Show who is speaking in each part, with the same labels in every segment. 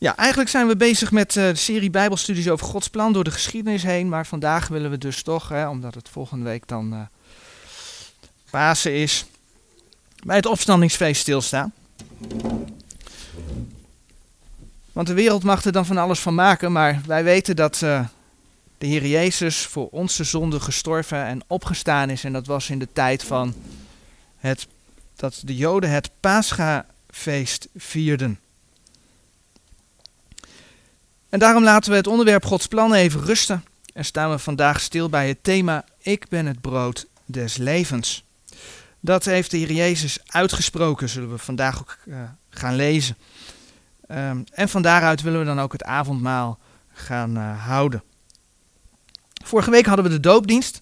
Speaker 1: Ja, eigenlijk zijn we bezig met uh, de serie Bijbelstudies over Gods plan door de geschiedenis heen. Maar vandaag willen we dus toch, hè, omdat het volgende week dan uh, Pasen is, bij het opstandingsfeest stilstaan. Want de wereld mag er dan van alles van maken, maar wij weten dat uh, de Heer Jezus voor onze zonde gestorven en opgestaan is. En dat was in de tijd van het, dat de Joden het Paschafeest vierden. En daarom laten we het onderwerp Gods plan even rusten en staan we vandaag stil bij het thema Ik ben het brood des levens. Dat heeft de Heer Jezus uitgesproken, zullen we vandaag ook uh, gaan lezen. Um, en van daaruit willen we dan ook het avondmaal gaan uh, houden. Vorige week hadden we de doopdienst.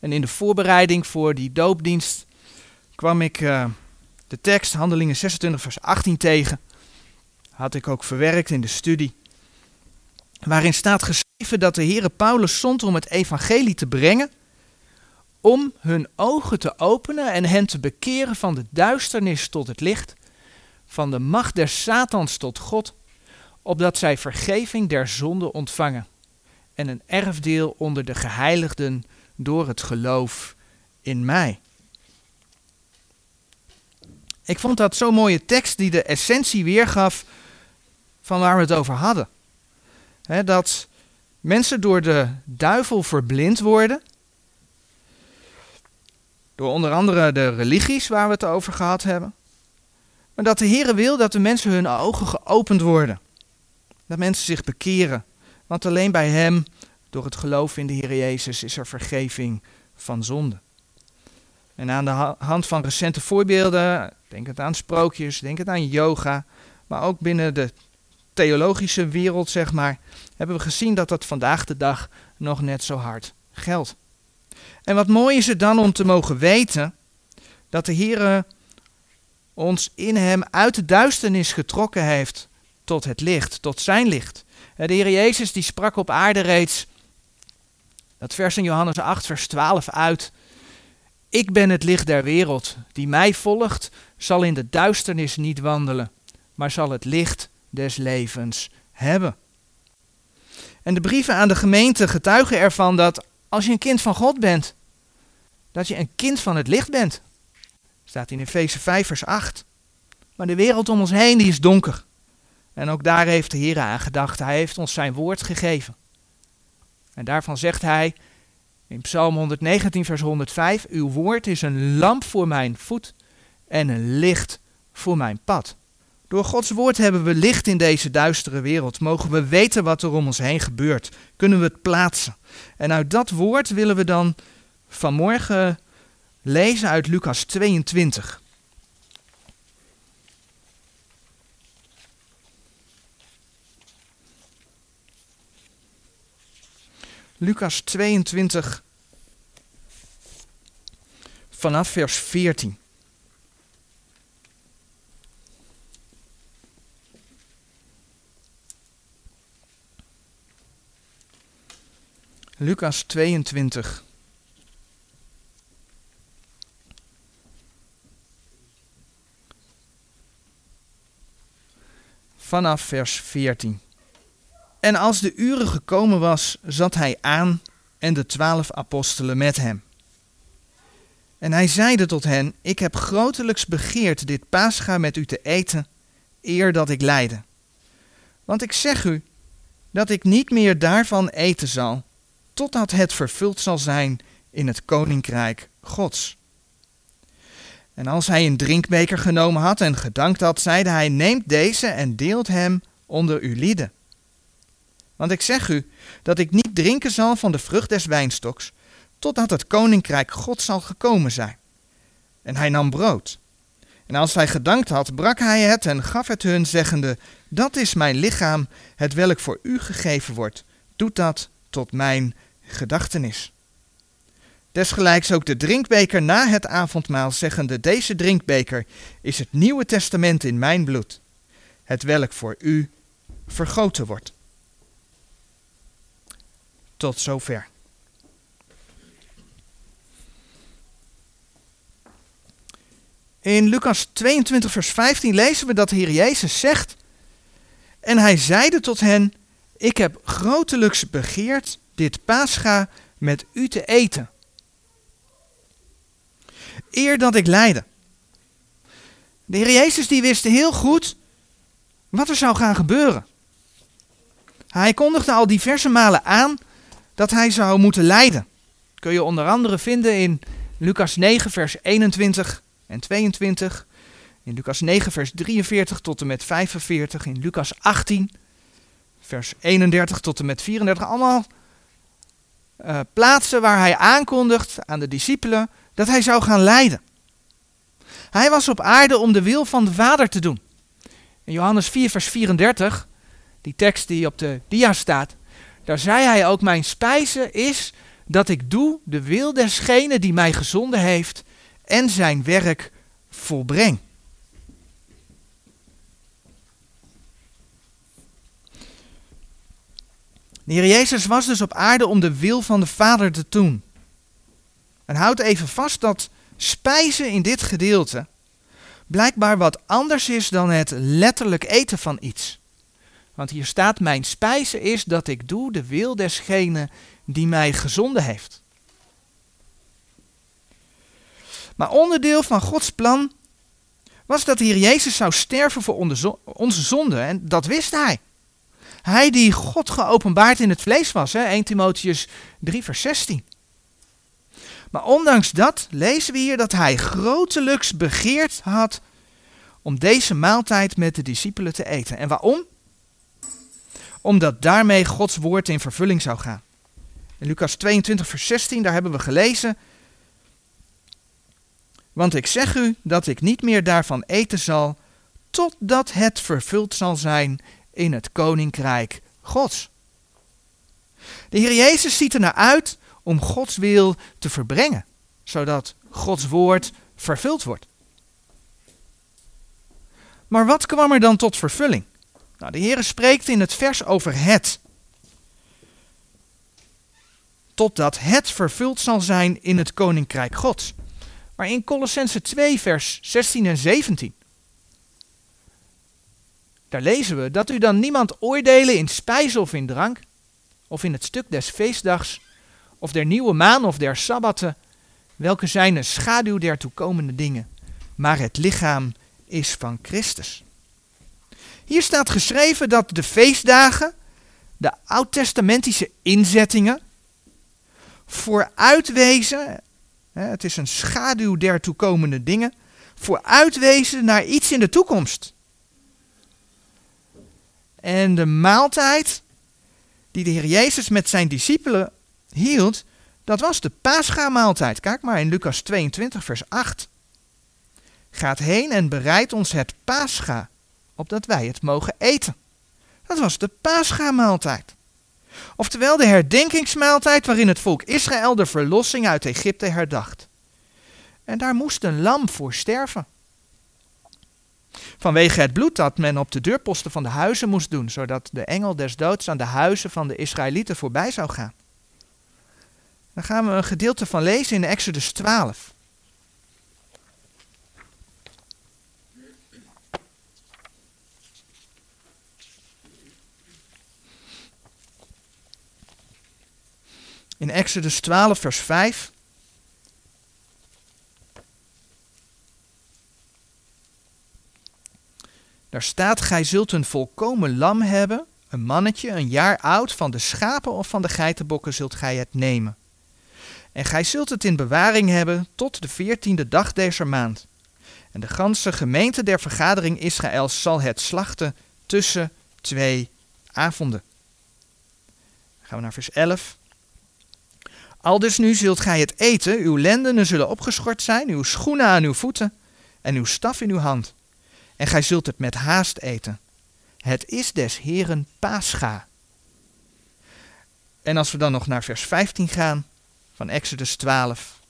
Speaker 1: En in de voorbereiding voor die doopdienst kwam ik uh, de tekst, Handelingen 26, vers 18 tegen. Had ik ook verwerkt in de studie waarin staat geschreven dat de Heere Paulus zond om het evangelie te brengen, om hun ogen te openen en hen te bekeren van de duisternis tot het licht, van de macht des Satans tot God, opdat zij vergeving der zonde ontvangen en een erfdeel onder de geheiligden door het geloof in mij. Ik vond dat zo'n mooie tekst die de essentie weergaf van waar we het over hadden dat mensen door de duivel verblind worden. Door onder andere de religies waar we het over gehad hebben. Maar dat de Heer wil dat de mensen hun ogen geopend worden. Dat mensen zich bekeren. Want alleen bij Hem, door het geloof in de Heer Jezus, is er vergeving van zonde. En aan de hand van recente voorbeelden, denk het aan sprookjes, denk het aan yoga, maar ook binnen de theologische wereld, zeg maar, hebben we gezien dat dat vandaag de dag nog net zo hard geldt. En wat mooi is het dan om te mogen weten dat de Heer ons in Hem uit de duisternis getrokken heeft tot het licht, tot Zijn licht. De Heer Jezus die sprak op aarde reeds, dat vers in Johannes 8, vers 12 uit. Ik ben het licht der wereld. Die mij volgt, zal in de duisternis niet wandelen, maar zal het licht des levens hebben. En de brieven aan de gemeente getuigen ervan dat als je een kind van God bent, dat je een kind van het licht bent. Staat in Efeze 5 vers 8. Maar de wereld om ons heen die is donker. En ook daar heeft de Heer aan gedacht. Hij heeft ons zijn woord gegeven. En daarvan zegt hij in Psalm 119 vers 105, uw woord is een lamp voor mijn voet en een licht voor mijn pad. Door Gods woord hebben we licht in deze duistere wereld. Mogen we weten wat er om ons heen gebeurt. Kunnen we het plaatsen. En uit dat woord willen we dan vanmorgen lezen uit Lucas 22. Lucas 22 vanaf vers 14. Lucas 22. Vanaf vers 14. En als de uren gekomen was, zat hij aan en de twaalf apostelen met hem. En hij zeide tot hen: Ik heb grotelijks begeerd dit paascha met u te eten, eer dat ik lijde. Want ik zeg u dat ik niet meer daarvan eten zal totdat het vervuld zal zijn in het koninkrijk Gods. En als hij een drinkbeker genomen had en gedankt had, zeide hij: Neemt deze en deelt hem onder uw lieden. Want ik zeg u dat ik niet drinken zal van de vrucht des wijnstoks, totdat het koninkrijk God zal gekomen zijn. En hij nam brood. En als hij gedankt had, brak hij het en gaf het hun, zeggende: Dat is mijn lichaam, het welk voor u gegeven wordt. Doet dat tot mijn gedachtenis. Desgelijks ook de drinkbeker na het avondmaal, zeggende: Deze drinkbeker is het Nieuwe Testament in mijn bloed, het welk voor u vergoten wordt. Tot zover. In Lucas 22, vers 15 lezen we dat de Heer Jezus zegt: En hij zeide tot hen, ik heb grotelijks begeerd dit paascha met u te eten. Eer dat ik lijde. De Heer Jezus die wist heel goed wat er zou gaan gebeuren. Hij kondigde al diverse malen aan dat hij zou moeten lijden. kun je onder andere vinden in Lucas 9, vers 21 en 22. In Lucas 9, vers 43 tot en met 45. In Lucas 18, vers 31 tot en met 34. Allemaal uh, plaatsen waar hij aankondigt aan de discipelen dat hij zou gaan lijden. Hij was op aarde om de wil van de Vader te doen. In Johannes 4, vers 34, die tekst die op de dia staat, daar zei hij ook: Mijn spijze is dat ik doe de wil desgene die mij gezonden heeft en zijn werk volbreng. De Heer Jezus was dus op aarde om de wil van de Vader te doen. En houd even vast dat spijzen in dit gedeelte blijkbaar wat anders is dan het letterlijk eten van iets. Want hier staat: Mijn spijze is dat ik doe de wil desgene die mij gezonden heeft. Maar onderdeel van Gods plan was dat Heer Jezus zou sterven voor onze zonde. En dat wist hij. Hij die God geopenbaard in het vlees was. Hè? 1 Timotheus 3 vers 16. Maar ondanks dat lezen we hier dat hij grotelijks begeerd had om deze maaltijd met de discipelen te eten. En waarom? Omdat daarmee Gods woord in vervulling zou gaan. In Lucas 22, vers 16, daar hebben we gelezen. Want ik zeg u dat ik niet meer daarvan eten zal, totdat het vervuld zal zijn in het koninkrijk Gods. De Heer Jezus ziet er naar uit om Gods wil te verbrengen, zodat Gods woord vervuld wordt. Maar wat kwam er dan tot vervulling? Nou, de Heer spreekt in het vers over het. Totdat het vervuld zal zijn in het koninkrijk Gods. Maar in Colossense 2, vers 16 en 17. Daar lezen we dat u dan niemand oordelen in spijs of in drank, of in het stuk des feestdags, of der nieuwe maan of der sabbatten, welke zijn een schaduw der toekomende dingen, maar het lichaam is van Christus. Hier staat geschreven dat de feestdagen, de oud-testamentische inzettingen, vooruitwezen, het is een schaduw der toekomende dingen, vooruitwezen naar iets in de toekomst. En de maaltijd die de Heer Jezus met zijn discipelen hield, dat was de Pascha-maaltijd. Kijk maar in Lucas 22, vers 8. Gaat heen en bereidt ons het Pascha, opdat wij het mogen eten. Dat was de Pascha-maaltijd. Oftewel de herdenkingsmaaltijd waarin het volk Israël de verlossing uit Egypte herdacht. En daar moest een lam voor sterven. Vanwege het bloed dat men op de deurposten van de huizen moest doen, zodat de engel des doods aan de huizen van de Israëlieten voorbij zou gaan. Daar gaan we een gedeelte van lezen in Exodus 12. In Exodus 12, vers 5. Daar staat: Gij zult een volkomen lam hebben, een mannetje, een jaar oud, van de schapen of van de geitenbokken zult gij het nemen. En gij zult het in bewaring hebben tot de veertiende dag deze maand. En de ganse gemeente der vergadering Israëls zal het slachten tussen twee avonden. Gaan we naar vers 11. Aldus nu zult gij het eten, uw lendenen zullen opgeschort zijn, uw schoenen aan uw voeten en uw staf in uw hand. En gij zult het met haast eten. Het is des Heren Pascha. En als we dan nog naar vers 15 gaan van Exodus 12.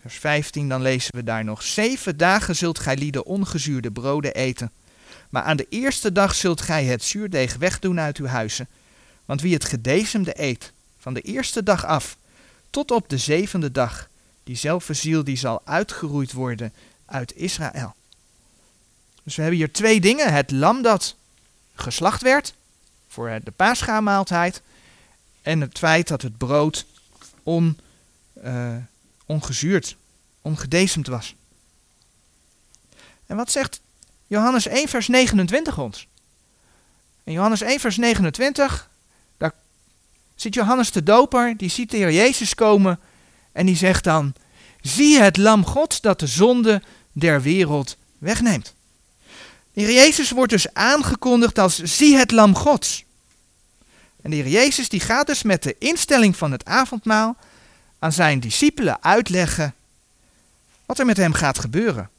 Speaker 1: Vers 15, dan lezen we daar nog. Zeven dagen zult gij lieden ongezuurde broden eten. Maar aan de eerste dag zult gij het zuurdeeg wegdoen uit uw huizen. Want wie het gedezemde eet, van de eerste dag af tot op de zevende dag. Diezelfde ziel die zal uitgeroeid worden uit Israël. Dus we hebben hier twee dingen. Het lam dat geslacht werd voor de paascha-maaltijd en het feit dat het brood on, uh, ongezuurd, ongedecemd was. En wat zegt Johannes 1 vers 29 ons? In Johannes 1 vers 29, daar ziet Johannes de doper, die ziet de Jezus komen en die zegt dan, zie het lam Gods dat de zonde der wereld wegneemt. De Heer Jezus wordt dus aangekondigd als zie het lam Gods. En de Heer Jezus die gaat dus met de instelling van het avondmaal aan zijn discipelen uitleggen wat er met hem gaat gebeuren.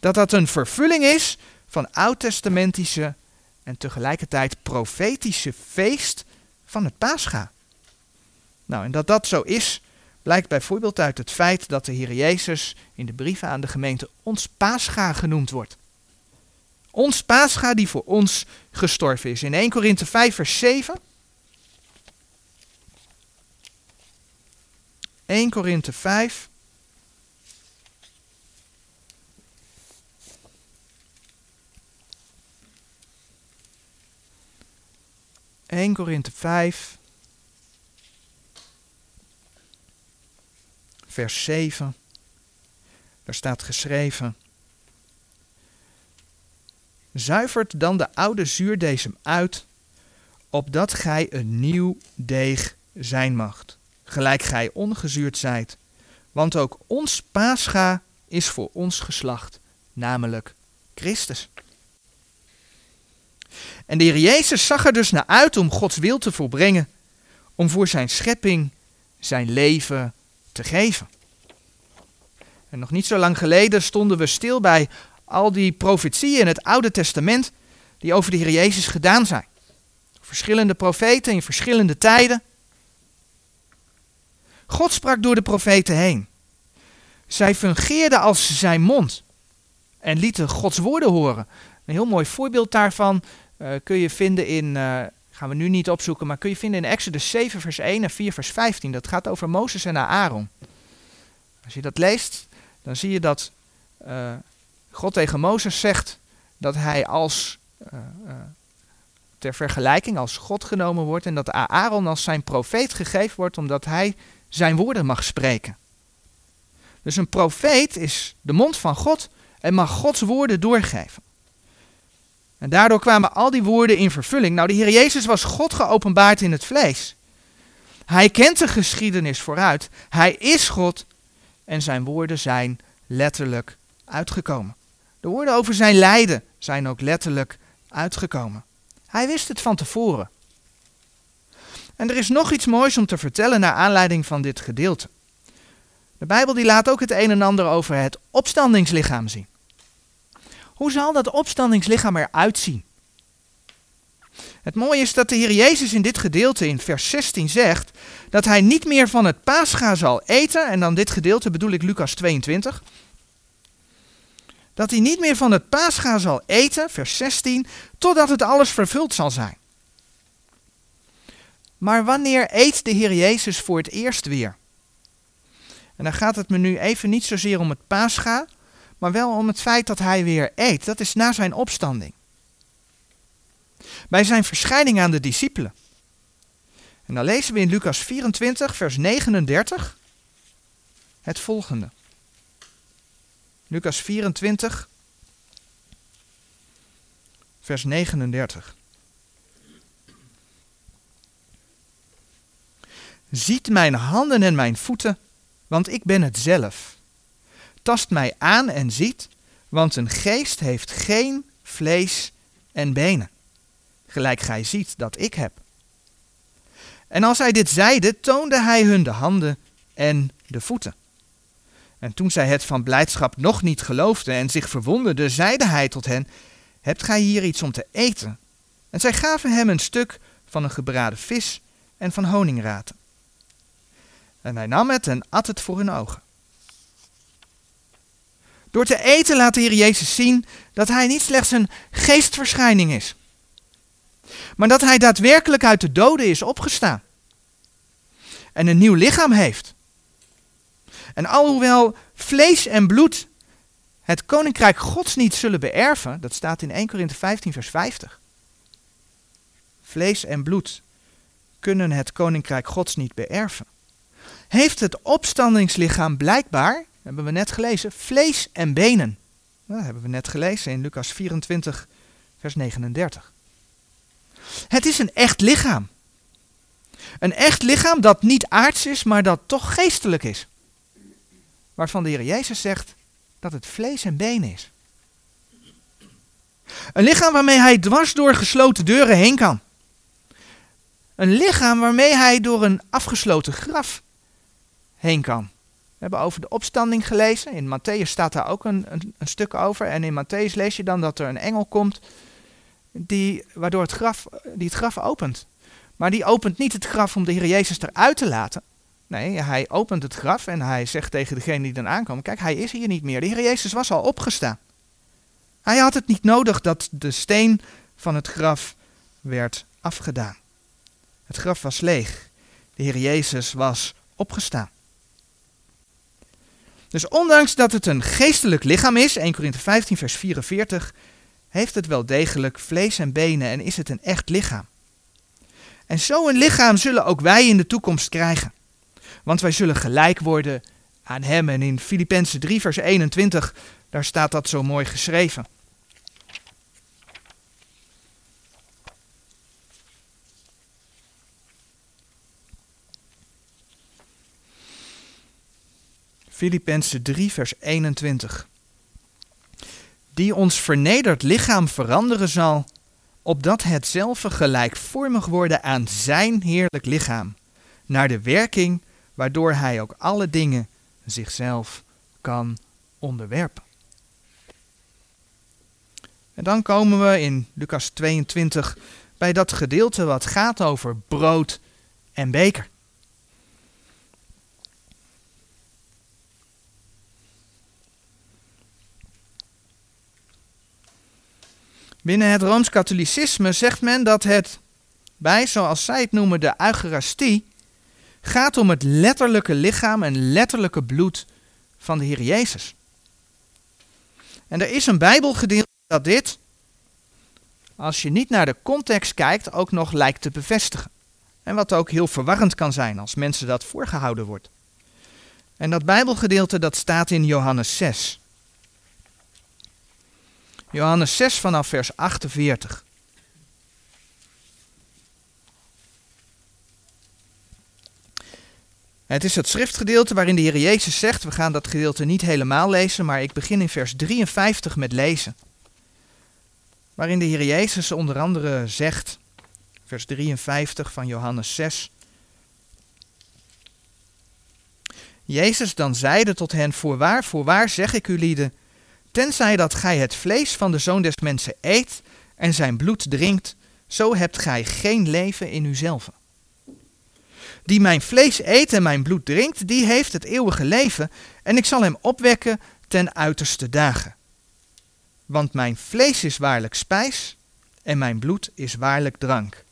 Speaker 1: Dat dat een vervulling is van oud-testamentische en tegelijkertijd profetische feest van het Pascha. Nou, en dat dat zo is, blijkt bijvoorbeeld uit het feit dat de Heer Jezus in de brieven aan de gemeente ons Pascha genoemd wordt. Ons Pascha die voor ons gestorven is. In 1 Korinthe 5 vers 7. 1 Korinthe 5 1 Korinthe 5, vers 7. Daar staat geschreven: Zuivert dan de oude zuurdesem uit, opdat gij een nieuw deeg zijn macht, gelijk gij ongezuurd zijt. Want ook ons paascha is voor ons geslacht, namelijk Christus. En de Heer Jezus zag er dus naar uit om Gods wil te volbrengen, om voor zijn schepping zijn leven te geven. En nog niet zo lang geleden stonden we stil bij al die profetieën in het Oude Testament die over de Heer Jezus gedaan zijn. Verschillende profeten in verschillende tijden. God sprak door de profeten heen. Zij fungeerden als zijn mond en lieten Gods woorden horen. Een heel mooi voorbeeld daarvan uh, kun je vinden in, uh, gaan we nu niet opzoeken, maar kun je vinden in Exodus 7 vers 1 en 4 vers 15. Dat gaat over Mozes en Aaron. Als je dat leest, dan zie je dat uh, God tegen Mozes zegt dat hij als, ter vergelijking als God genomen wordt en dat Aaron als zijn profeet gegeven wordt omdat hij zijn woorden mag spreken. Dus een profeet is de mond van God en mag Gods woorden doorgeven. En daardoor kwamen al die woorden in vervulling. Nou, de Heer Jezus was God geopenbaard in het vlees. Hij kent de geschiedenis vooruit. Hij is God en zijn woorden zijn letterlijk uitgekomen. De woorden over zijn lijden zijn ook letterlijk uitgekomen. Hij wist het van tevoren. En er is nog iets moois om te vertellen naar aanleiding van dit gedeelte. De Bijbel die laat ook het een en ander over het opstandingslichaam zien. Hoe zal dat opstandingslichaam eruit zien? Het mooie is dat de Heer Jezus in dit gedeelte in vers 16 zegt dat hij niet meer van het paascha zal eten, en dan dit gedeelte bedoel ik Lucas 22, dat hij niet meer van het paascha zal eten, vers 16, totdat het alles vervuld zal zijn. Maar wanneer eet de Heer Jezus voor het eerst weer? En dan gaat het me nu even niet zozeer om het paascha, maar wel om het feit dat hij weer eet. Dat is na zijn opstanding. Bij zijn verschijning aan de discipelen. En dan lezen we in Lucas 24, vers 39 het volgende. Lucas 24, vers 39. Ziet mijn handen en mijn voeten, want ik ben het zelf. Tast mij aan en ziet, want een geest heeft geen vlees en benen, gelijk gij ziet dat ik heb. En als hij dit zeide, toonde hij hun de handen en de voeten. En toen zij het van blijdschap nog niet geloofden en zich verwonderden, zeide hij tot hen: Hebt gij hier iets om te eten? En zij gaven hem een stuk van een gebraden vis en van honingraten. En hij nam het en at het voor hun ogen. Door te eten laat de Heer Jezus zien dat hij niet slechts een geestverschijning is, maar dat hij daadwerkelijk uit de doden is opgestaan en een nieuw lichaam heeft. En alhoewel vlees en bloed het koninkrijk Gods niet zullen beërven, dat staat in 1 Korinthe 15 vers 50, vlees en bloed kunnen het koninkrijk Gods niet beërven. Heeft het opstandingslichaam blijkbaar, hebben we net gelezen, vlees en benen. Dat hebben we net gelezen in Lucas 24, vers 39. Het is een echt lichaam. Een echt lichaam dat niet aards is, maar dat toch geestelijk is. Waarvan de Heer Jezus zegt dat het vlees en benen is. Een lichaam waarmee hij dwars door gesloten deuren heen kan. Een lichaam waarmee hij door een afgesloten graf heen kan. We hebben over de opstanding gelezen. In Matthäus staat daar ook een, een, een, stuk over. En in Matthäus lees je dan dat er een engel komt die, waardoor het graf, die het graf opent. Maar die opent niet het graf om de Heer Jezus eruit te laten. Nee, hij opent het graf en hij zegt tegen degene die dan aankomt: Kijk, hij is hier niet meer. De Heer Jezus was al opgestaan. Hij had het niet nodig dat de steen van het graf werd afgedaan. Het graf was leeg. De Heer Jezus was opgestaan. Dus ondanks dat het een geestelijk lichaam is, 1 Korinthe 15 vers 44, heeft het wel degelijk vlees en benen en is het een echt lichaam. En zo'n lichaam zullen ook wij in de toekomst krijgen. Want wij zullen gelijk worden aan Hem. En in Filippenzen 3 vers 21, daar staat dat zo mooi geschreven. Filippenzen 3, vers 21. Die ons vernederd lichaam veranderen zal, opdat hetzelfde gelijkvormig worden aan zijn heerlijk lichaam, naar de werking waardoor hij ook alle dingen zichzelf kan onderwerpen. En dan komen we in Lucas 22 bij dat gedeelte wat gaat over brood en beker. Binnen het Rooms-Katholicisme zegt men dat het bij, zoals zij het noemen, de Eucharistie, gaat om het letterlijke lichaam en letterlijke bloed van de Heer Jezus. En er is een Bijbelgedeelte dat dit, als je niet naar de context kijkt, ook nog lijkt te bevestigen. En wat ook heel verwarrend kan zijn als mensen dat voorgehouden wordt. En dat Bijbelgedeelte dat staat in Johannes 6. Johannes 6 vanaf vers 48. Het is het schriftgedeelte waarin de Heer Jezus zegt, we gaan dat gedeelte niet helemaal lezen, maar ik begin in vers 53 met lezen. Waarin de Heer Jezus onder andere zegt, vers 53 van Johannes 6. Jezus dan zeide tot hen, voorwaar, voorwaar zeg ik u lieden, Tenzij dat gij het vlees van de zoon des mensen eet en zijn bloed drinkt, zo hebt gij geen leven in uzelf. Die mijn vlees eet en mijn bloed drinkt, die heeft het eeuwige leven, en ik zal hem opwekken ten uiterste dagen. Want mijn vlees is waarlijk spijs, en mijn bloed is waarlijk drank.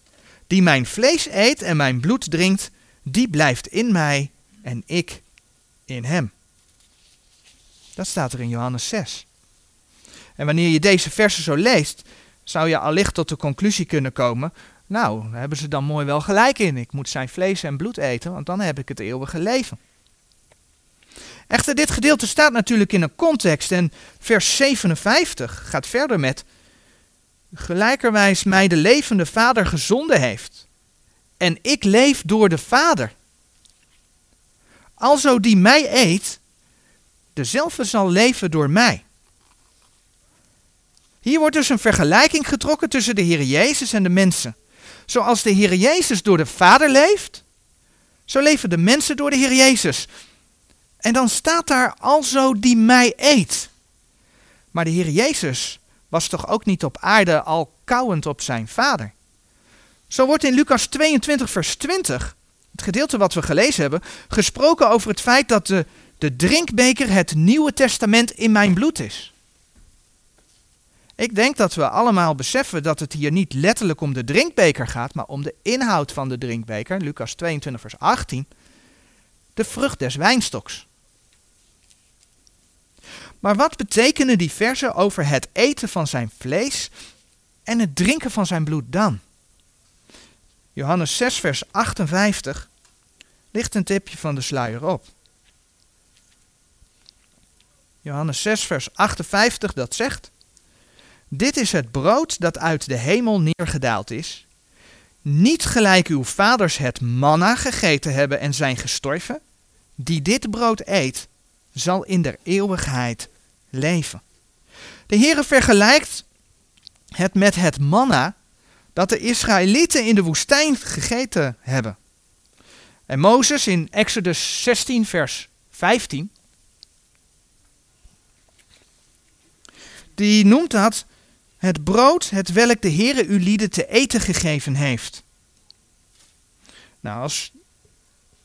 Speaker 1: Die mijn vlees eet en mijn bloed drinkt, die blijft in mij en ik in hem. Dat staat er in Johannes 6. En wanneer je deze versen zo leest, zou je allicht tot de conclusie kunnen komen: Nou, daar hebben ze dan mooi wel gelijk in. Ik moet zijn vlees en bloed eten, want dan heb ik het eeuwige leven. Echter, dit gedeelte staat natuurlijk in een context en vers 57 gaat verder met: Gelijkerwijs mij de levende Vader gezonden heeft, en ik leef door de Vader. Alzo die mij eet, dezelfde zal leven door mij. Hier wordt dus een vergelijking getrokken tussen de Heer Jezus en de mensen. Zoals de Heer Jezus door de Vader leeft, zo leven de mensen door de Heer Jezus. En dan staat daar alzo die mij eet. Maar de Heer Jezus was toch ook niet op aarde al kauwend op zijn Vader. Zo wordt in Lucas 22, vers 20, het gedeelte wat we gelezen hebben, gesproken over het feit dat de, de drinkbeker het Nieuwe Testament in mijn bloed is. Ik denk dat we allemaal beseffen dat het hier niet letterlijk om de drinkbeker gaat, maar om de inhoud van de drinkbeker. Lucas 22, vers 18. De vrucht des wijnstoks. Maar wat betekenen die versen over het eten van zijn vlees en het drinken van zijn bloed dan? Johannes 6, vers 58, ligt een tipje van de sluier op. Johannes 6, vers 58, dat zegt: Dit is het brood dat uit de hemel neergedaald is. Niet gelijk uw vaders het manna gegeten hebben en zijn gestorven. Die dit brood eet, zal in der eeuwigheid leven. De Heere vergelijkt het met het manna dat de Israëlieten in de woestijn gegeten hebben. En Mozes in Exodus 16, vers 15, die noemt dat het brood het welk de Heere uw lieden te eten gegeven heeft. Nou, als,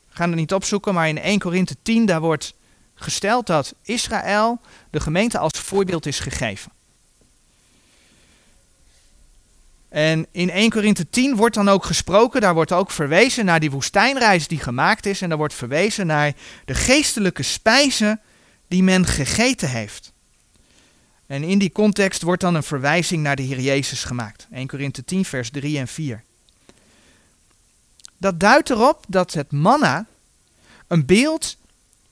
Speaker 1: we gaan het niet opzoeken, maar in 1 Korinthe 10 daar wordt gesteld dat Israël de gemeente als voorbeeld is gegeven. En in 1 Korinthe 10 wordt dan ook gesproken, daar wordt ook verwezen naar die woestijnreis die gemaakt is. En daar wordt verwezen naar de geestelijke spijzen die men gegeten heeft. En in die context wordt dan een verwijzing naar de Heer Jezus gemaakt. 1 Korinthe 10, vers 3 en 4. Dat duidt erop dat het manna een beeld,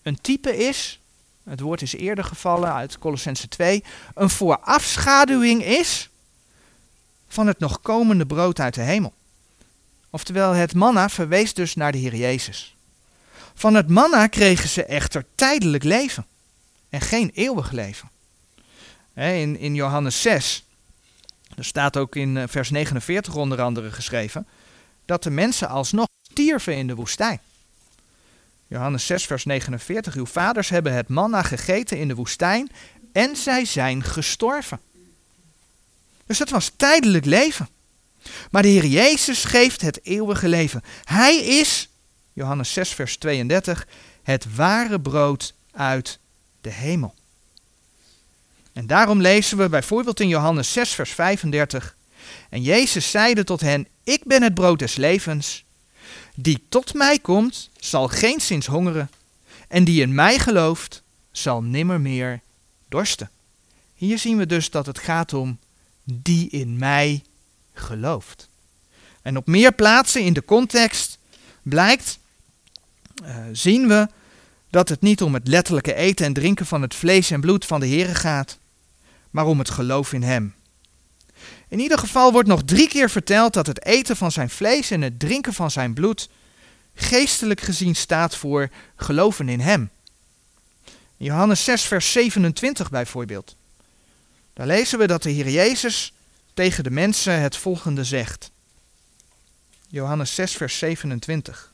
Speaker 1: een type is. Het woord is eerder gevallen uit Colossense 2. Een voorafschaduwing is van het nog komende brood uit de hemel. Oftewel, het manna verwees dus naar de Heer Jezus. Van het manna kregen ze echter tijdelijk leven en geen eeuwig leven. In, Johannes 6, er staat ook in eh, vers 49 onder andere geschreven, dat de mensen alsnog stierven in de woestijn. Johannes 6, vers 49, uw vaders hebben het manna gegeten in de woestijn en zij zijn gestorven. Dus dat was tijdelijk leven. Maar de Heer Jezus geeft het eeuwige leven. Hij is, Johannes 6, vers 32, het ware brood uit de hemel. En daarom lezen we bijvoorbeeld in Johannes 6, vers 35. En Jezus zeide tot hen: Ik ben het brood des levens. Die tot mij komt, zal geen zins hongeren. En die in mij gelooft, zal nimmer meer dorsten. Hier zien we dus dat het gaat om die in mij gelooft. En op meer plaatsen in de context blijkt, uh, zien we dat het niet om het letterlijke eten en drinken van het vlees en bloed van de Heer gaat, maar om het geloof in Hem. In ieder geval wordt nog drie keer verteld dat het eten van zijn vlees en het drinken van zijn bloed geestelijk gezien staat voor geloven in Hem. Johannes 6, vers 27 bijvoorbeeld. Daar lezen we dat de Heer Jezus tegen de mensen het volgende zegt. Johannes 6, vers 27.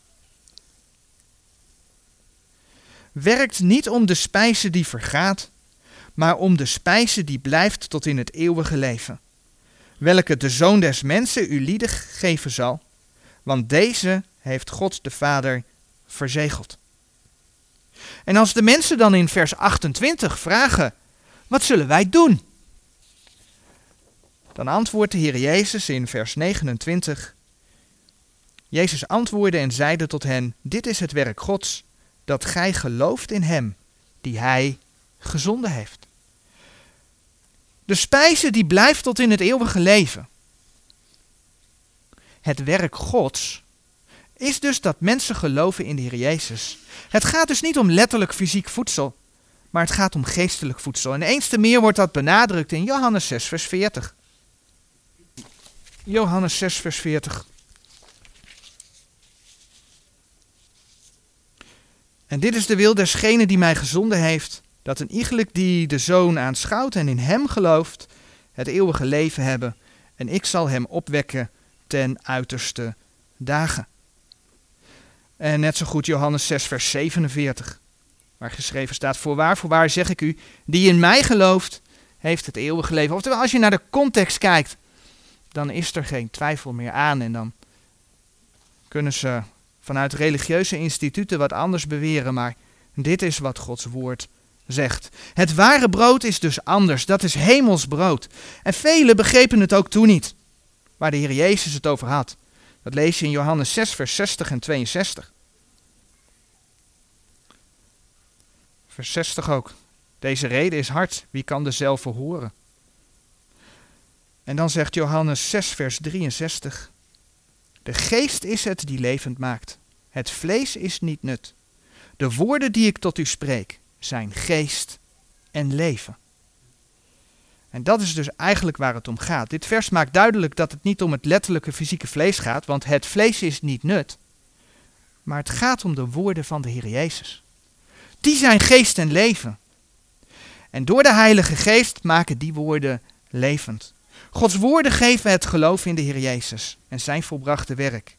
Speaker 1: Werkt niet om de spijze die vergaat, maar om de spijze die blijft tot in het eeuwige leven, welke de Zoon des Mensen u lieden geven zal, want deze heeft God de Vader verzegeld. En als de mensen dan in vers 28 vragen, wat zullen wij doen? Dan antwoordt de Heer Jezus in vers 29. Jezus antwoordde en zeide tot hen: Dit is het werk Gods, dat gij gelooft in Hem, die Hij gezonden heeft. De spijze die blijft tot in het eeuwige leven. Het werk Gods is dus dat mensen geloven in de Heer Jezus. Het gaat dus niet om letterlijk fysiek voedsel, maar het gaat om geestelijk voedsel. En eens te meer wordt dat benadrukt in Johannes 6, vers 40. Johannes 6, vers 40. En dit is de wil desgene die mij gezonden heeft, dat een iegelijk die de Zoon aanschouwt en in hem gelooft, het eeuwige leven hebben, en ik zal hem opwekken ten uiterste dagen. En net zo goed Johannes 6, vers 47, waar geschreven staat, voorwaar, voorwaar zeg ik u, die in mij gelooft, heeft het eeuwige leven. Oftewel, als je naar de context kijkt, dan is er geen twijfel meer aan en dan kunnen ze vanuit religieuze instituten wat anders beweren, maar dit is wat Gods woord zegt. Het ware brood is dus anders, dat is hemels brood. En velen begrepen het ook toen niet, waar de Heer Jezus het over had. Dat lees je in Johannes 6, vers 60 en 62. Vers 60 ook. Deze reden is hard, wie kan dezelfde horen? En dan zegt Johannes 6, vers 63. De geest is het die levend maakt. Het vlees is niet nut. De woorden die ik tot u spreek zijn geest en leven. En dat is dus eigenlijk waar het om gaat. Dit vers maakt duidelijk dat het niet om het letterlijke fysieke vlees gaat, want het vlees is niet nut. Maar het gaat om de woorden van de Heer Jezus. Die zijn geest en leven. En door de Heilige Geest maken die woorden levend. Gods woorden geven het geloof in de Heer Jezus en zijn volbrachte werk.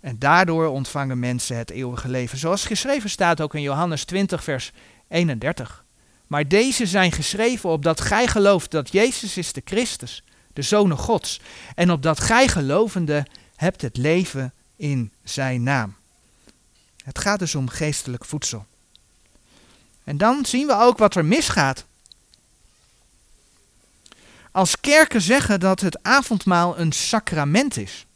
Speaker 1: En daardoor ontvangen mensen het eeuwige leven. Zoals geschreven staat ook in Johannes 20, vers 31. Maar deze zijn geschreven opdat gij gelooft dat Jezus is de Christus, de Zoon Gods. En opdat gij gelovende hebt het leven in zijn naam. Het gaat dus om geestelijk voedsel. En dan zien we ook wat er misgaat. Als kerken zeggen dat het avondmaal een sacrament is.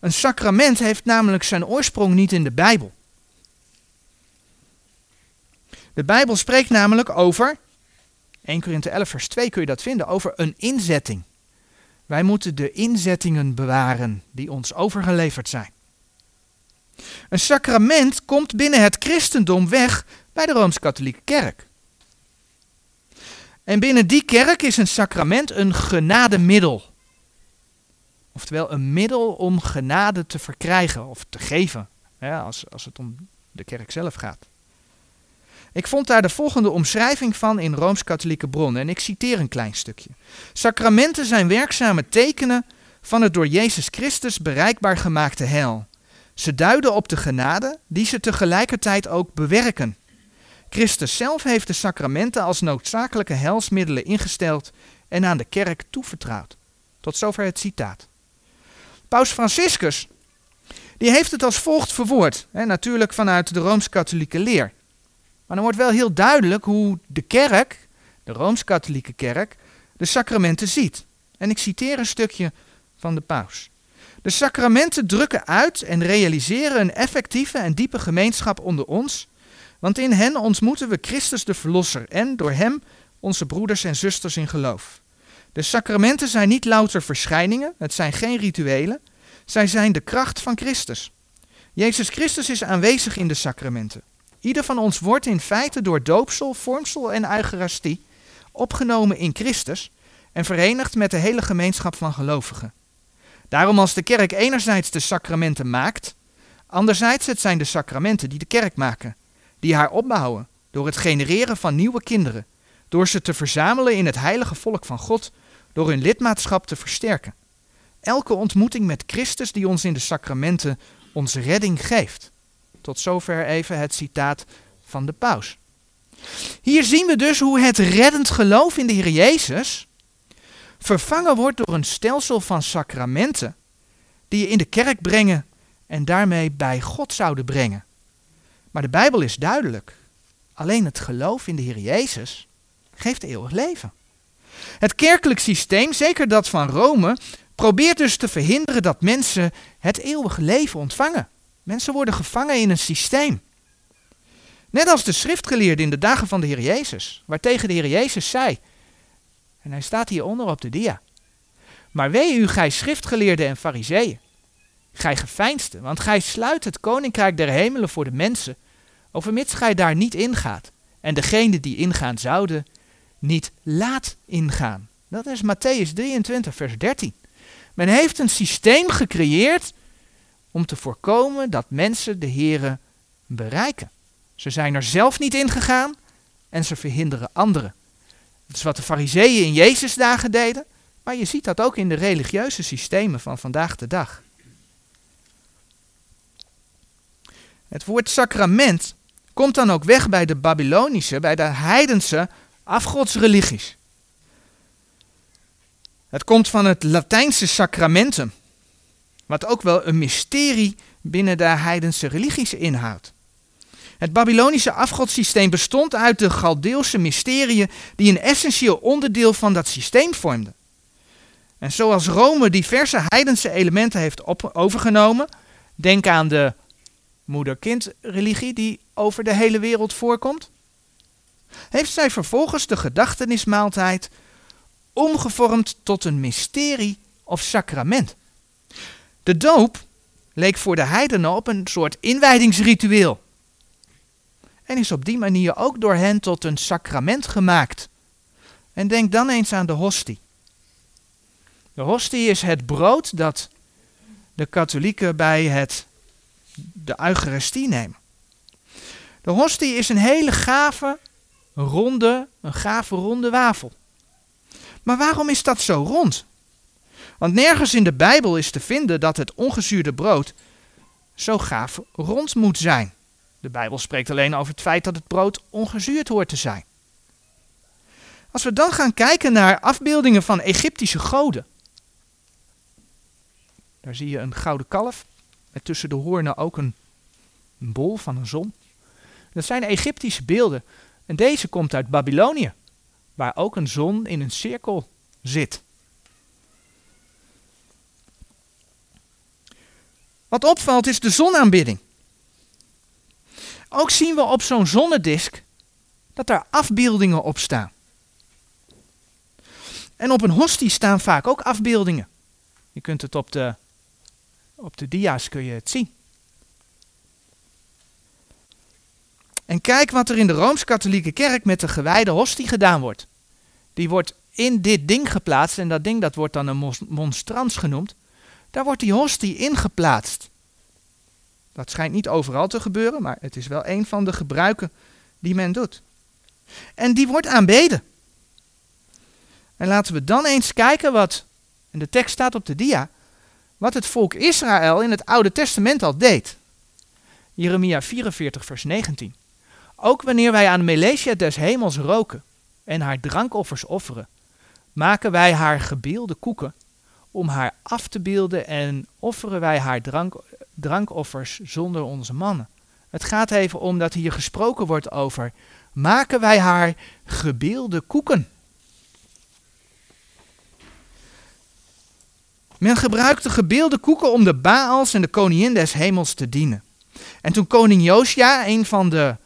Speaker 1: Een sacrament heeft namelijk zijn oorsprong niet in de Bijbel. De Bijbel spreekt namelijk over, 1 Korinthe 11 vers 2 kun je dat vinden, over een inzetting. Wij moeten de inzettingen bewaren die ons overgeleverd zijn. Een sacrament komt binnen het christendom weg bij de Rooms-Katholieke Kerk. En binnen die kerk is een sacrament een genademiddel. Oftewel een middel om genade te verkrijgen of te geven, als, als het om de kerk zelf gaat. Ik vond daar de volgende omschrijving van in rooms-katholieke bronnen en ik citeer een klein stukje. Sacramenten zijn werkzame tekenen van het door Jezus Christus bereikbaar gemaakte heil. Ze duiden op de genade die ze tegelijkertijd ook bewerken. Christus zelf heeft de sacramenten als noodzakelijke helsmiddelen ingesteld en aan de kerk toevertrouwd. Tot zover het citaat. Paus Franciscus, die heeft het als volgt verwoord, hè, natuurlijk vanuit de rooms-katholieke leer. Maar dan wordt wel heel duidelijk hoe de kerk, de rooms-katholieke kerk, de sacramenten ziet. En ik citeer een stukje van de paus. De sacramenten drukken uit en realiseren een effectieve en diepe gemeenschap onder ons, want in hen ontmoeten we Christus de Verlosser en door hem onze broeders en zusters in geloof. De sacramenten zijn niet louter verschijningen, het zijn geen rituelen, zij zijn de kracht van Christus. Jezus Christus is aanwezig in de sacramenten. Ieder van ons wordt in feite door doopsel, vormsel en eucharistie opgenomen in Christus en verenigd met de hele gemeenschap van gelovigen. Daarom als de kerk enerzijds de sacramenten maakt, anderzijds het zijn de sacramenten die de kerk maken, die haar opbouwen door het genereren van nieuwe kinderen, door ze te verzamelen in het heilige volk van God, door hun lidmaatschap te versterken. Elke ontmoeting met Christus die ons in de sacramenten onze redding geeft. Tot zover even het citaat van de paus. Hier zien we dus hoe het reddend geloof in de Heer Jezus vervangen wordt door een stelsel van sacramenten die je in de kerk brengen en daarmee bij God zouden brengen. Maar de Bijbel is duidelijk. Alleen het geloof in de Heer Jezus geeft eeuwig leven. Het kerkelijk systeem, zeker dat van Rome, probeert dus te verhinderen dat mensen het eeuwige leven ontvangen. Mensen worden gevangen in een systeem. Net als de schriftgeleerden in de dagen van de Heer Jezus, waartegen de Heer Jezus zei, en hij staat hieronder op de dia. Maar wee u, gij schriftgeleerden en fariseeën, gij geveinsden, want gij sluit het koninkrijk der hemelen voor de mensen, overmits gij daar niet ingaat, en degene die ingaan zouden, niet laat ingaan. Dat is Matthäus 23, vers 13. Men heeft een systeem gecreëerd om te voorkomen dat mensen de Here bereiken. Ze zijn er zelf niet in gegaan en ze verhinderen anderen. Dat is wat de fariseeën in Jezus dagen deden, maar je ziet dat ook in de religieuze systemen van vandaag de dag. Het woord sacrament komt dan ook weg bij de Babylonische, bij de heidense afgodsreligies. Het komt van het Latijnse sacramentum, wat ook wel een mysterie binnen de heidense religies inhoudt. Het Babylonische afgodssysteem bestond uit de Galdeelse mysterieën die een essentieel onderdeel van dat systeem vormden. En zoals Rome diverse heidense elementen heeft overgenomen, denk aan de moeder-kind-religie die over de hele wereld voorkomt, heeft zij vervolgens de gedachtenismaaltijd omgevormd tot een mysterie of sacrament. De doop leek voor de heidenen op een soort inwijdingsritueel. En is op die manier ook door hen tot een sacrament gemaakt. En denk dan eens aan de hostie. De hostie is het brood dat de katholieken bij het, de Eucharistie nemen. De hostie is een hele gave, ronde, een gave ronde wafel. Maar waarom is dat zo rond? Want nergens in de Bijbel is te vinden dat het ongezuurde brood zo gaaf rond moet zijn. De Bijbel spreekt alleen over het feit dat het brood ongezuurd hoort te zijn. Als we dan gaan kijken naar afbeeldingen van Egyptische goden. Daar zie je een gouden kalf met tussen de hoornen ook een, een bol van een zon. Dat zijn Egyptische beelden. En deze komt uit Babylonië, waar ook een zon in een cirkel zit. Wat opvalt is de zonaanbidding. Ook zien we op zo'n zonnedisk dat daar afbeeldingen op staan. En op een hostie staan vaak ook afbeeldingen. Je kunt het op de, op de dia's kun je het zien. En kijk wat er in de Rooms-Katholieke Kerk met de gewijde hostie gedaan wordt. Die wordt in dit ding geplaatst en dat ding dat wordt dan een monstrans genoemd. Daar wordt die hostie ingeplaatst. Dat schijnt niet overal te gebeuren, maar het is wel een van de gebruiken die men doet. En die wordt aanbeden. En laten we dan eens kijken wat, en de tekst staat op de dia, wat het volk Israël in het Oude Testament al deed. Jeremia 44, vers 19. Ook wanneer wij aan Melesia des hemels roken en haar drankoffers offeren, maken wij haar gebeelde koeken om haar af te beelden en offeren wij haar drank, drankoffers zonder onze mannen. Het gaat even om dat hier gesproken wordt over maken wij haar gebeelde koeken. Men gebruikte gebeelde koeken om de Baals en de koningin des hemels te dienen. En toen koning Josia, een van de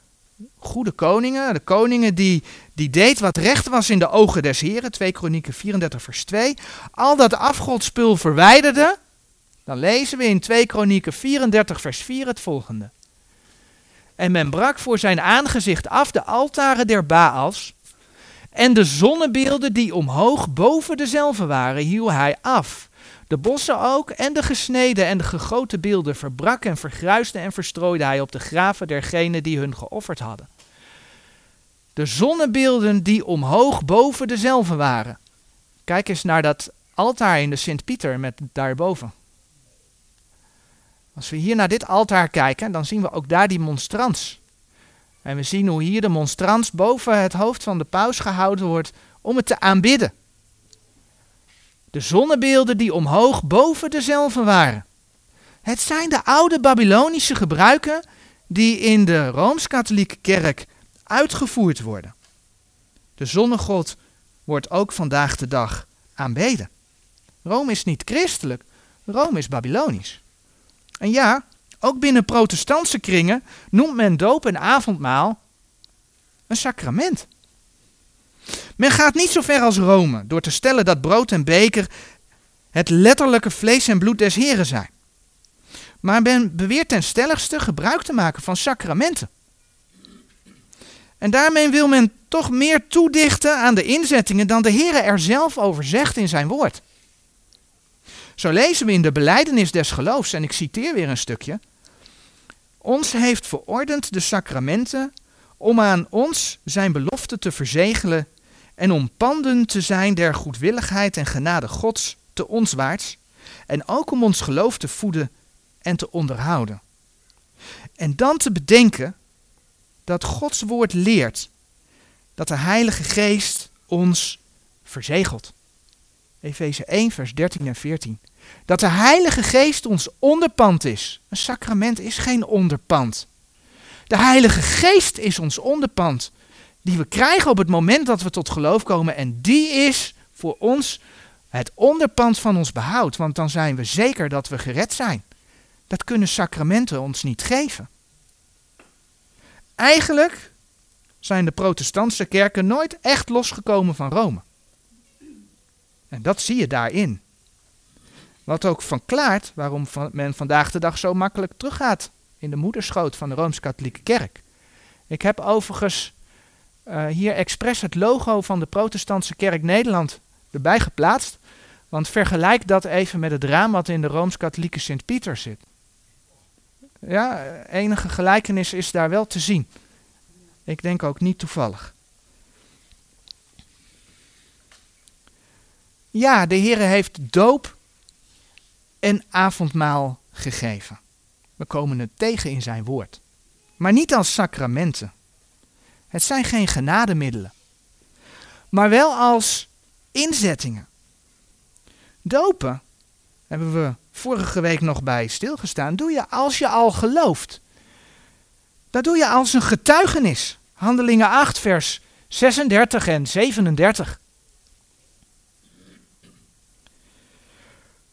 Speaker 1: goede koningen, de koningen die, die deed wat recht was in de ogen des heren, 2 Kronieken 34 vers 2, al dat afgodspul verwijderde, dan lezen we in 2 Kronieken 34 vers 4 het volgende. En men brak voor zijn aangezicht af de altaren der Baals en de zonnebeelden die omhoog boven dezelfde waren, hiel hij af. De bossen ook en de gesneden en de gegoten beelden verbrak en vergruisde en verstrooide hij op de graven dergenen die hun geofferd hadden. De zonnebeelden die omhoog boven dezelfde waren. Kijk eens naar dat altaar in de Sint-Pieter met daarboven. Als we hier naar dit altaar kijken, dan zien we ook daar die monstrans. En we zien hoe hier de monstrans boven het hoofd van de paus gehouden wordt om het te aanbidden. De zonnebeelden die omhoog boven dezelfde waren. Het zijn de oude Babylonische gebruiken die in de Rooms-Katholieke Kerk uitgevoerd worden. De zonnegod wordt ook vandaag de dag aanbeden. Rome is niet christelijk, Rome is Babylonisch. En ja, ook binnen protestantse kringen noemt men doop en avondmaal een sacrament. Men gaat niet zo ver als Rome door te stellen dat brood en beker het letterlijke vlees en bloed des Heren zijn. Maar men beweert ten stelligste gebruik te maken van sacramenten. En daarmee wil men toch meer toedichten aan de inzettingen dan de Heer er zelf over zegt in zijn woord. Zo lezen we in de beleidenis des geloofs, en ik citeer weer een stukje. Ons heeft verordend de sacramenten om aan ons zijn belofte te verzegelen en om panden te zijn der goedwilligheid en genade Gods te onswaarts, en ook om ons geloof te voeden en te onderhouden. En dan te bedenken dat Gods woord leert dat de Heilige Geest ons verzegelt. Efeze 1, vers 13 en 14. Dat de Heilige Geest ons onderpand is. Een sacrament is geen onderpand. De Heilige Geest is ons onderpand die we krijgen op het moment dat we tot geloof komen. En die is voor ons het onderpand van ons behoud. Want dan zijn we zeker dat we gered zijn. Dat kunnen sacramenten ons niet geven. Eigenlijk zijn de protestantse kerken nooit echt losgekomen van Rome. En dat zie je daarin. Wat ook verklaart waarom men vandaag de dag zo makkelijk teruggaat in de moederschoot van de Rooms-Katholieke Kerk. Ik heb overigens uh, hier expres het logo van de Protestantse Kerk Nederland erbij geplaatst. Want vergelijk dat even met het raam wat in de Rooms-Katholieke Sint-Pieter zit. Ja, enige gelijkenis is daar wel te zien. Ik denk ook niet toevallig. Ja, de Heer heeft doop en avondmaal gegeven. We komen het tegen in zijn woord. Maar niet als sacramenten. Het zijn geen genademiddelen. Maar wel als inzettingen. Dopen, hebben we vorige week nog bij stilgestaan, doe je als je al gelooft. Dat doe je als een getuigenis. Handelingen 8, vers 36 en 37.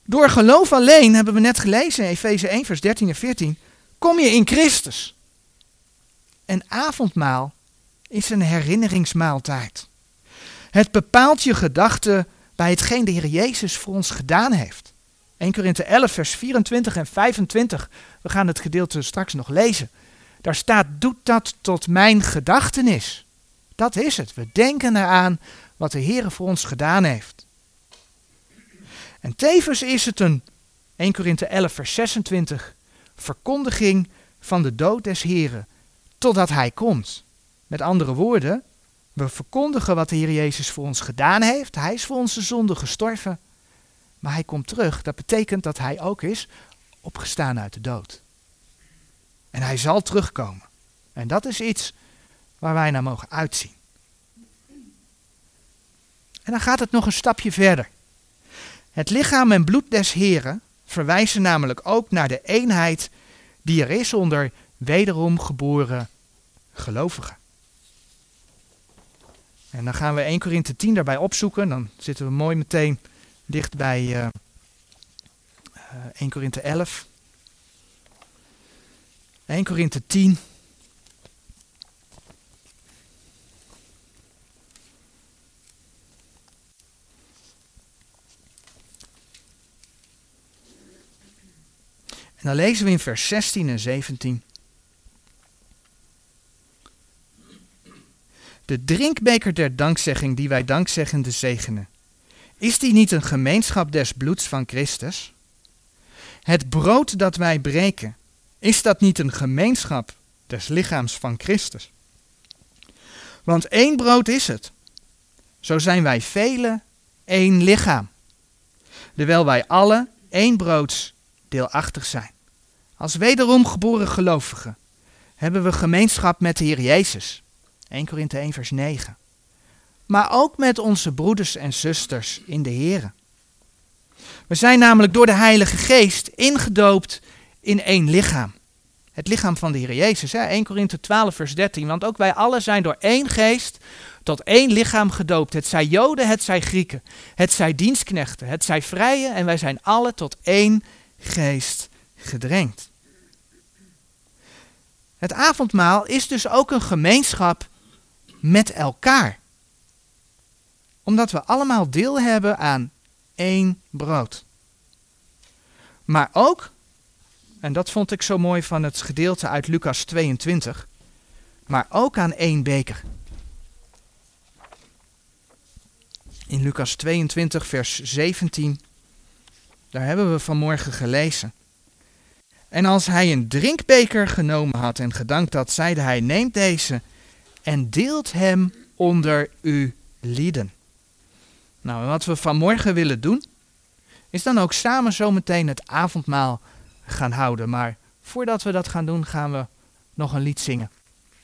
Speaker 1: Door geloof alleen, hebben we net gelezen in Efeze 1, vers 13 en 14, kom je in Christus. En avondmaal is een herinneringsmaaltijd. Het bepaalt je gedachten bij hetgeen de Heer Jezus voor ons gedaan heeft. 1 Korinthe 11, vers 24 en 25. We gaan het gedeelte straks nog lezen. Daar staat, doet dat tot mijn gedachtenis. Dat is het. We denken eraan wat de Heer voor ons gedaan heeft. En tevens is het een, 1 Korinthe 11, vers 26, verkondiging van de dood des Heren, totdat Hij komt. Met andere woorden, we verkondigen wat de Heer Jezus voor ons gedaan heeft. Hij is voor onze zonde gestorven. Maar hij komt terug. Dat betekent dat hij ook is opgestaan uit de dood. En hij zal terugkomen. En dat is iets waar wij naar mogen uitzien. En dan gaat het nog een stapje verder. Het lichaam en bloed des Heren verwijzen namelijk ook naar de eenheid die er is onder wederom geboren gelovigen. En dan gaan we 1 Korinthe 10 daarbij opzoeken. Dan zitten we mooi meteen dicht bij uh, uh, 1 Korinthe 11. 1 Korinthe 10. En dan lezen we in vers 16 en 17. De drinkbeker der dankzegging die wij dankzeggende zegenen. Is die niet een gemeenschap des bloeds van Christus? Het brood dat wij breken, is dat niet een gemeenschap des lichaams van Christus? Want één brood is het. Zo zijn wij velen één lichaam. Terwijl wij alle één broods deelachtig zijn. Als wederom geboren gelovigen hebben we gemeenschap met de Heer Jezus. 1 Korinthe 1 vers 9. Maar ook met onze broeders en zusters in de Heer. We zijn namelijk door de Heilige Geest ingedoopt in één lichaam. Het lichaam van de Heer Jezus. Hè? 1 Korinthe 12 vers 13. Want ook wij allen zijn door één geest tot één lichaam gedoopt. Het zij Joden, het zij Grieken. Het zij dienstknechten, het zij vrije. En wij zijn alle tot één geest gedrenkt. Het avondmaal is dus ook een gemeenschap met elkaar. Omdat we allemaal deel hebben aan één brood. Maar ook, en dat vond ik zo mooi van het gedeelte uit Lucas 22, maar ook aan één beker. In Lucas 22, vers 17, daar hebben we vanmorgen gelezen. En als hij een drinkbeker genomen had en gedankt had, zeide hij: Neem deze en deelt hem onder uw lieden. Nou, wat we vanmorgen willen doen, is dan ook samen zometeen het avondmaal gaan houden. Maar voordat we dat gaan doen, gaan we nog een lied zingen.